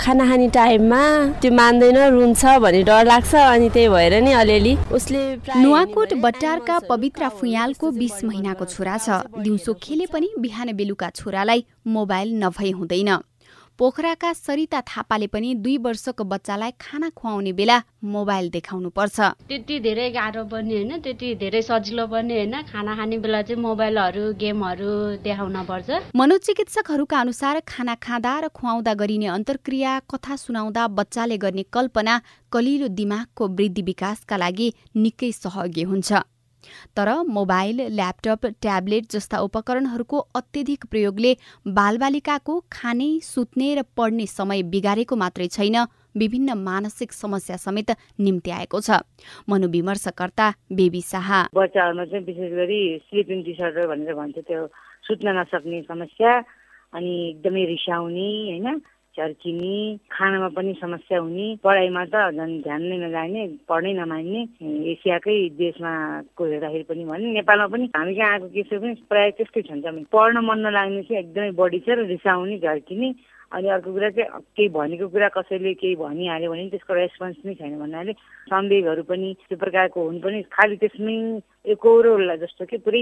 खाना खाने टाइममा त्यो मान्दैन रुन्छ भन्ने डर लाग्छ अनि त्यही भएर नि अलिअलि उसले नुवाकोट बट्टारका पवित्र फुयालको बिस महिनाको छोरा छ। दिउँसो खेले पनि बिहान बेलुका छोरालाई मोबाइल नभई हुँदैन। पोखराका सरिता थापाले पनि दुई वर्षको बच्चालाई खाना खुवाउने बेला मोबाइल देखाउनु पर्छ। त्यति धेरै गाह्रो पनि होइन त्यति धेरै सजिलो पनि होइन। खाना खाने बेला चाहिँ मोबाइलहरू गेमहरू देखाउन पर्छ। मनोचिकित्सकहरूका अनुसार खाना खाँदा र खुवाउँदा गरिने अन्तर्क्रिया कथा सुनाउँदा बच्चाले गर्ने कल्पना कलिलो दिमागको वृद्धि विकासका लागि निकै सहयोगी हुन्छ। तर मोबाइल ल्यापटप ट्याब्लेट जस्ता उपकरणहरूको अत्यधिक प्रयोगले बालबालिकाको खाने सुत्ने र पढ्ने समय बिगारेको मात्रै छैन विभिन्न मानसिक समस्या समेत निम्ति आएको छ। मनोविमर्शकर्ता बेबी शाह। बच्चाहरूमा चाहिँ विशेष गरी स्लिपिङ डिसअर्डर भनेर भन्छ त्यो सुत्न नसक्ने समस्या अनि एकदमै रिसाउने होइन? चर्किने खानामा पनि समस्या हुने पढाइमा त झन् ध्यान नै नलाग्ने पढ्नै नमान्ने एसियाकै देशमा को हेर्दाखेरि पनि भने नेपालमा पनि हामी कहाँ आएको केसहरू पनि प्रायः त्यस्तै छ पढ्न मन नलाग्ने चाहिँ एकदमै बढी छ र रिसाउने झर्किने। अनि अर्को कुरा चाहिँ केही भनेको कुरा कसैले केही भनिहाल्यो भने त्यसको रेस्पोन्स नै छैन भन्नाले संवेगहरू पनि त्यो प्रकारको हुनु पनि खालि त्यसमै एकरो जस्तो कि पुरै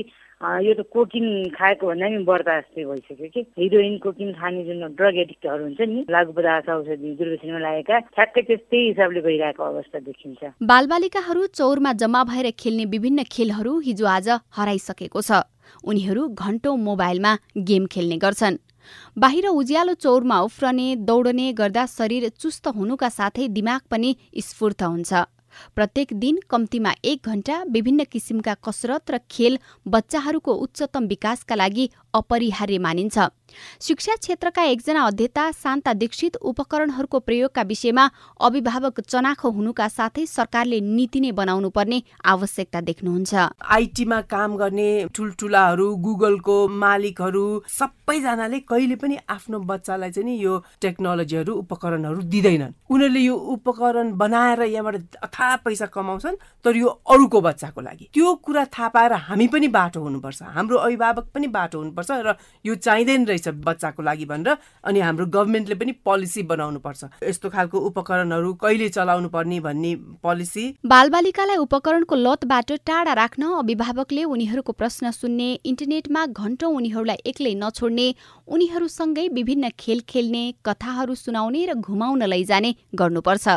यो त कोकिन खाएको भन्दा पनि बढ्ता जस्तै भइसक्यो कि? हिरोइन कोकिन खाने जुन ड्रग एडिक्टहरू हुन्छ नि लागु पदार्थ औषधि दुर्व्यसनमा लागेका ठ्याक्कै त्यस्तै हिसाबले गइरहेको अवस्था देखिन्छ। बालबालिकाहरू चौरमा जम्मा भएर खेल्ने विभिन्न खेलहरू हिजो आज हराइसकेको छ। उनीहरू घण्टौं मोबाइलमा गेम खेल्ने गर्छन्। बाहिर उज्यालो चौरमा उफ्रने दौडने गर्दा शरीर चुस्त हुनुका साथै दिमाग पनि स्फूर्त हुन्छ। प्रत्येक दिन कम्तीमा एक घण्टा विभिन्न किसिमका कसरत र खेल बच्चाहरूको उच्चतम विकासका लागि अपरिहार्य मानिन्छ। शिक्षा क्षेत्रका एकजना अध्येता शान्ता दीक्षित उपकरणहरूको प्रयोगका विषयमा अभिभावक चनाखो हुनुका साथै सरकारले नीति नै बनाउनु पर्ने आवश्यकता देख्नुहुन्छ। आइटीमा काम गर्ने ठुल्ठुलाहरू गुगलको मालिकहरू सबैजनाले कहिले पनि आफ्नो बच्चालाई चाहिँ यो टेक्नोलोजीहरू उपकरणहरू दिँदैनन्। उनीहरूले यो उपकरण बनाएर यहाँबाट अथा पैसा कमाउँछन् तर यो अरूको बच्चाको लागि। त्यो कुरा थाहा पाएर हामी पनि बाटो हुनुपर्छ। हाम्रो अभिभावक पनि बाटो हुनुपर्छ। र यो चाहिँदैन रहेछ बच्चाको लागि भनेर अनि हाम्रो गभर्मेन्टले पनि पोलिसी बनाउनु पर्छ यस्तो खालको उपकरणहरू कहिले चलाउनु पर्ने भन्ने पोलिसी। बालबालिकालाई उपकरणको लतबाट टाढा राख्न अभिभावकले उनीहरूको प्रश्न सुन्ने इन्टरनेटमा घण्टौं उनीहरूलाई एक्लै नछोड्ने उनीहरूसँगै विभिन्न खेल खेल्ने कथाहरू सुनाउने र घुमाउन लैजाने गर्नुपर्छ।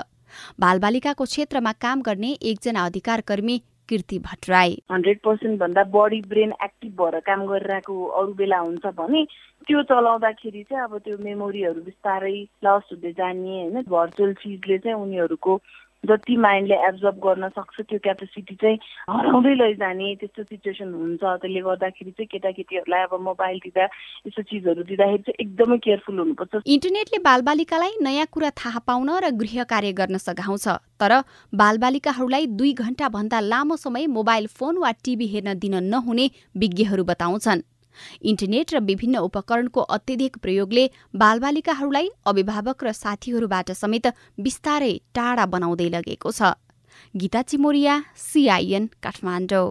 बालबालिकाको क्षेत्रमा काम गर्ने एकजना अधिकार कर्मी कृति भट्टराई हन्ड्रेड पर्सेन्ट भन्दा बढी ब्रेन एक्टिभ भएर काम गरिरहेको अरू बेला हुन्छ भने त्यो चलाउँदाखेरि चाहिँ अब त्यो मेमोरीहरू बिस्तारै लस हुँदै जाने होइन? भर्चुअल चिजले चाहिँ उनीहरूको जति माइन्डले एब्जर्ब गर्न सक्छ त्यो क्यापेसिटी चाहिँ हराउँदै लैजाने त्यस्तो सिचुएसन हुन्छ। त्यसले गर्दाखेरि चाहिँ केटाकेटीहरूलाई अब मोबाइल दिँदा यस्तो चिजहरू दिँदाखेरि चाहिँ एकदमै केयरफुल हुनुपर्छ। इन्टरनेटले बालबालिकालाई नयाँ कुरा थाहा पाउन र गृह कार्य गर्न सघाउँछ। तर बालबालिकाहरूलाई दुई घण्टा भन्दा लामो समय मोबाइल फोन वा टिभी हेर्न दिन नहुने विज्ञहरू बताउँछन्। इन्टरनेट र विभिन्न उपकरणको अत्यधिक प्रयोगले बालबालिकाहरूलाई अभिभावक र साथीहरूबाट समेत बिस्तारै टाढा बनाउँदै लगेको छ। गीता चिमोरिया सिआइएन काठमाडौँ।